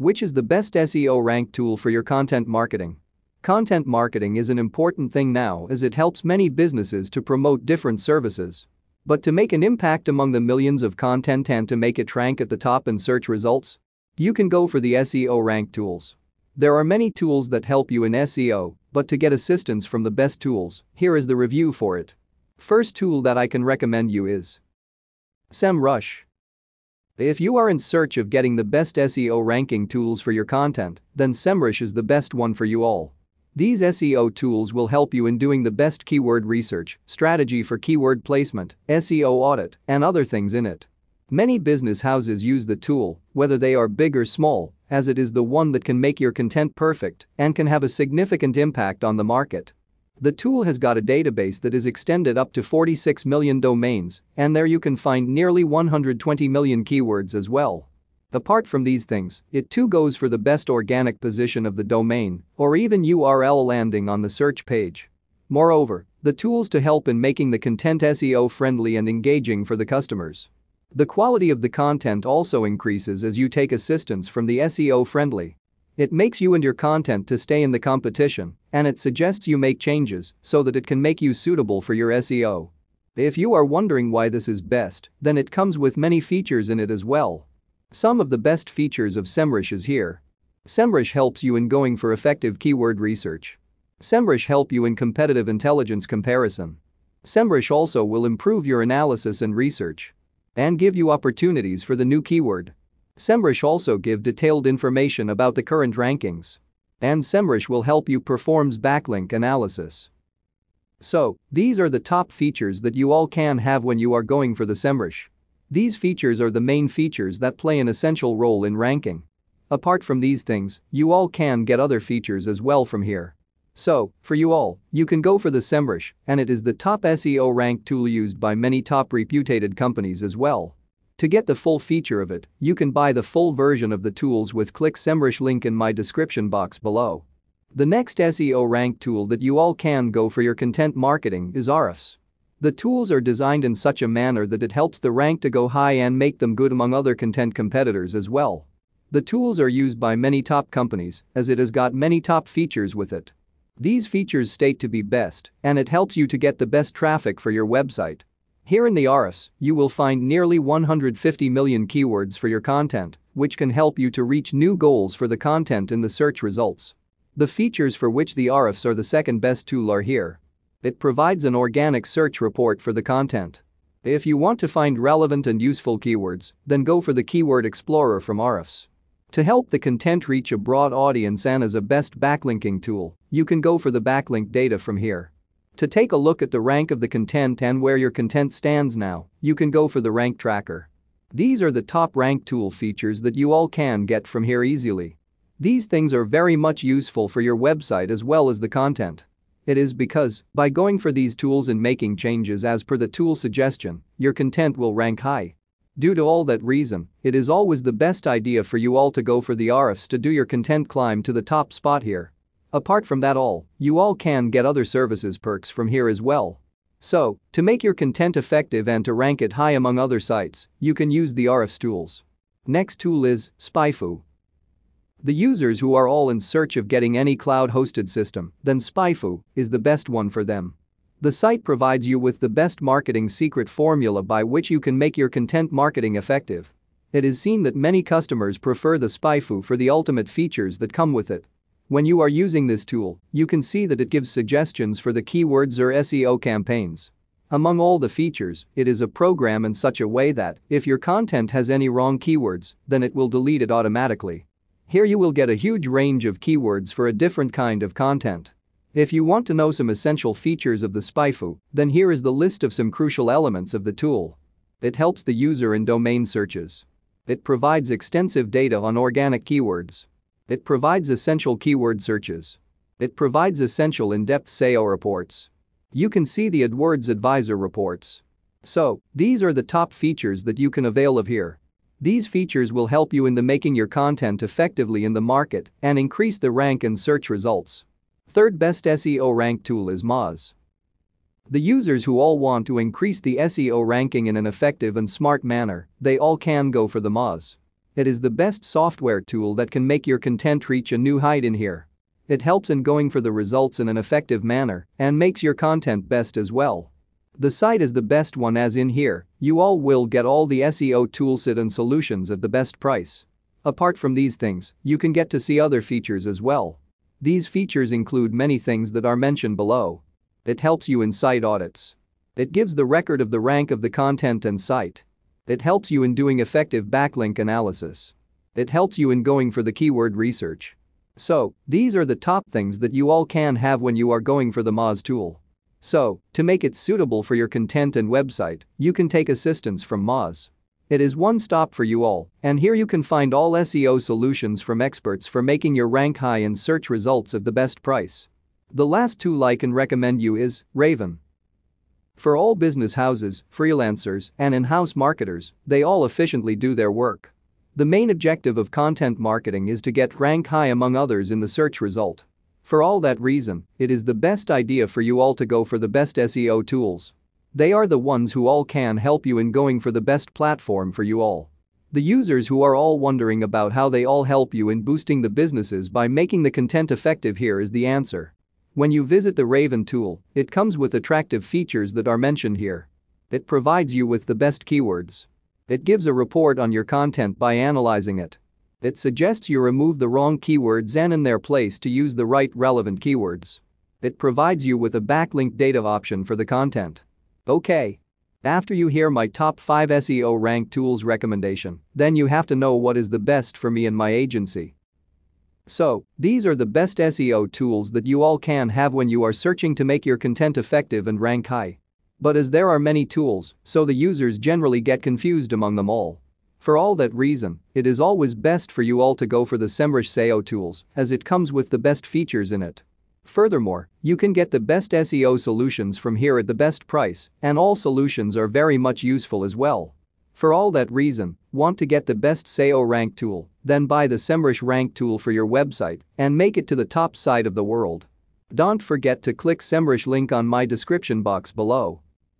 Which is the best SEO rank tool for your content marketing? Content marketing is an important thing now as it helps many businesses to promote different services. But to make an impact among the millions of content and to make it rank at the top in search results, you can go for the SEO rank tools. There are many tools that help you in SEO, but to get assistance from the best tools, here is the review for it. First tool that I can recommend you is SEMrush. If you are in search of getting the best SEO ranking tools for your content, then SEMrush is the best one for you all. These SEO tools will help you in doing the best keyword research, strategy for keyword placement, SEO audit, and other things in it. Many business houses use the tool, whether they are big or small, as it is the one that can make your content perfect and can have a significant impact on the market. The tool has got a database that is extended up to 46 million domains, and there you can find nearly 120 million keywords as well. Apart from these things, it too goes for the best organic position of the domain or even URL landing on the search page. Moreover, the tools to help in making the content SEO friendly and engaging for the customers. The quality of the content also increases as you take assistance from the SEO friendly it makes you and your content to stay in the competition, and it suggests you make changes so that it can make you suitable for your SEO. If you are wondering why this is best, then it comes with many features in it as well. Some of the best features of SEMrush is here. SEMrush helps you in going for effective keyword research. SEMrush help you in competitive intelligence comparison. SEMrush also will improve your analysis and research and give you opportunities for the new keyword. SEMrush also give detailed information about the current rankings. And SEMrush will help you performs backlink analysis. So, these are the top features that you all can have when you are going for the SEMrush. These features are the main features that play an essential role in ranking. Apart from these things, you all can get other features as well from here. So, for you all, you can go for the SEMrush, and it is the top SEO rank tool used by many top reputed companies as well. To get the full feature of it, you can buy the full version of the tools with click SEMrush link in my description box below. The next SEO rank tool that you all can go for your content marketing is Ahrefs. The tools are designed in such a manner that it helps the rank to go high and make them good among other content competitors as well. The tools are used by many top companies as it has got many top features with it. These features state to be best and it helps you to get the best traffic for your website. Here in the Ahrefs, you will find nearly 150 million keywords for your content, which can help you to reach new goals for the content in the search results. The features for which the Ahrefs are the second best tool are here. It provides an organic search report for the content. If you want to find relevant and useful keywords, then go for the Keyword Explorer from Ahrefs. To help the content reach a broad audience and as a best backlinking tool, you can go for the backlink data from here. To take a look at the rank of the content and where your content stands now, you can go for the rank tracker. These are the top rank tool features that you all can get from here easily. These things are very much useful for your website as well as the content. It is because, by going for these tools and making changes as per the tool suggestion, your content will rank high. Due to all that reason, it is always the best idea for you all to go for the Ahrefs to do your content climb to the top spot here. Apart from that all, you all can get other services perks from here as well. So, to make your content effective and to rank it high among other sites, you can use the Ahrefs tools. Next tool is SpyFu. The users who are all in search of getting any cloud-hosted system, then SpyFu is the best one for them. The site provides you with the best marketing secret formula by which you can make your content marketing effective. It is seen that many customers prefer the SpyFu for the ultimate features that come with it. When you are using this tool, you can see that it gives suggestions for the keywords or SEO campaigns. Among all the features, it is a program in such a way that, if your content has any wrong keywords, then it will delete it automatically. Here you will get a huge range of keywords for a different kind of content. If you want to know some essential features of the SpyFu, then here is the list of some crucial elements of the tool. It helps the user in domain searches. It provides extensive data on organic keywords. It provides essential keyword searches. It provides essential in-depth SEO reports. You can see the AdWords Advisor reports. So, these are the top features that you can avail of here. These features will help you in the making your content effectively in the market and increase the rank and search results. Third best SEO rank tool is Moz. The users who all want to increase the SEO ranking in an effective and smart manner, they all can go for the Moz. It is the best software tool that can make your content reach a new height in here. It helps in going for the results in an effective manner and makes your content best as well. The site is the best one as in here, you all will get all the SEO toolset and solutions at the best price. Apart from these things, you can get to see other features as well. These features include many things that are mentioned below. It helps you in site audits. It gives the record of the rank of the content and site. It helps you in doing effective backlink analysis. It helps you in going for the keyword research. So, these are the top things that you all can have when you are going for the Moz tool. So, to make it suitable for your content and website, you can take assistance from Moz. It is one stop for you all, and here you can find all SEO solutions from experts for making your rank high in search results at the best price. The last tool I can recommend you is Raven. For all business houses, freelancers, and in-house marketers, they all efficiently do their work. The main objective of content marketing is to get rank high among others in the search result. For all that reason, it is the best idea for you all to go for the best SEO tools. They are the ones who all can help you in going for the best platform for you all. The users who are all wondering about how they all help you in boosting the businesses by making the content effective here is the answer. When you visit the Raven tool, it comes with attractive features that are mentioned here. It provides you with the best keywords. It gives a report on your content by analyzing it. It suggests you remove the wrong keywords and in their place to use the right relevant keywords. It provides you with a backlink data option for the content. Okay. After you hear my top 5 SEO rank tools recommendation, then you have to know what is the best for me and my agency. So, these are the best SEO tools that you all can have when you are searching to make your content effective and rank high. But as there are many tools, so the users generally get confused among them all. For all that reason, it is always best for you all to go for the SEMrush SEO tools as it comes with the best features in it. Furthermore, you can get the best SEO solutions from here at the best price, and all solutions are very much useful as well. For all that reason, want to get the best SEO rank tool, then buy the SEMrush rank tool for your website and make it to the top side of the world. Don't forget to click SEMrush link on my description box below.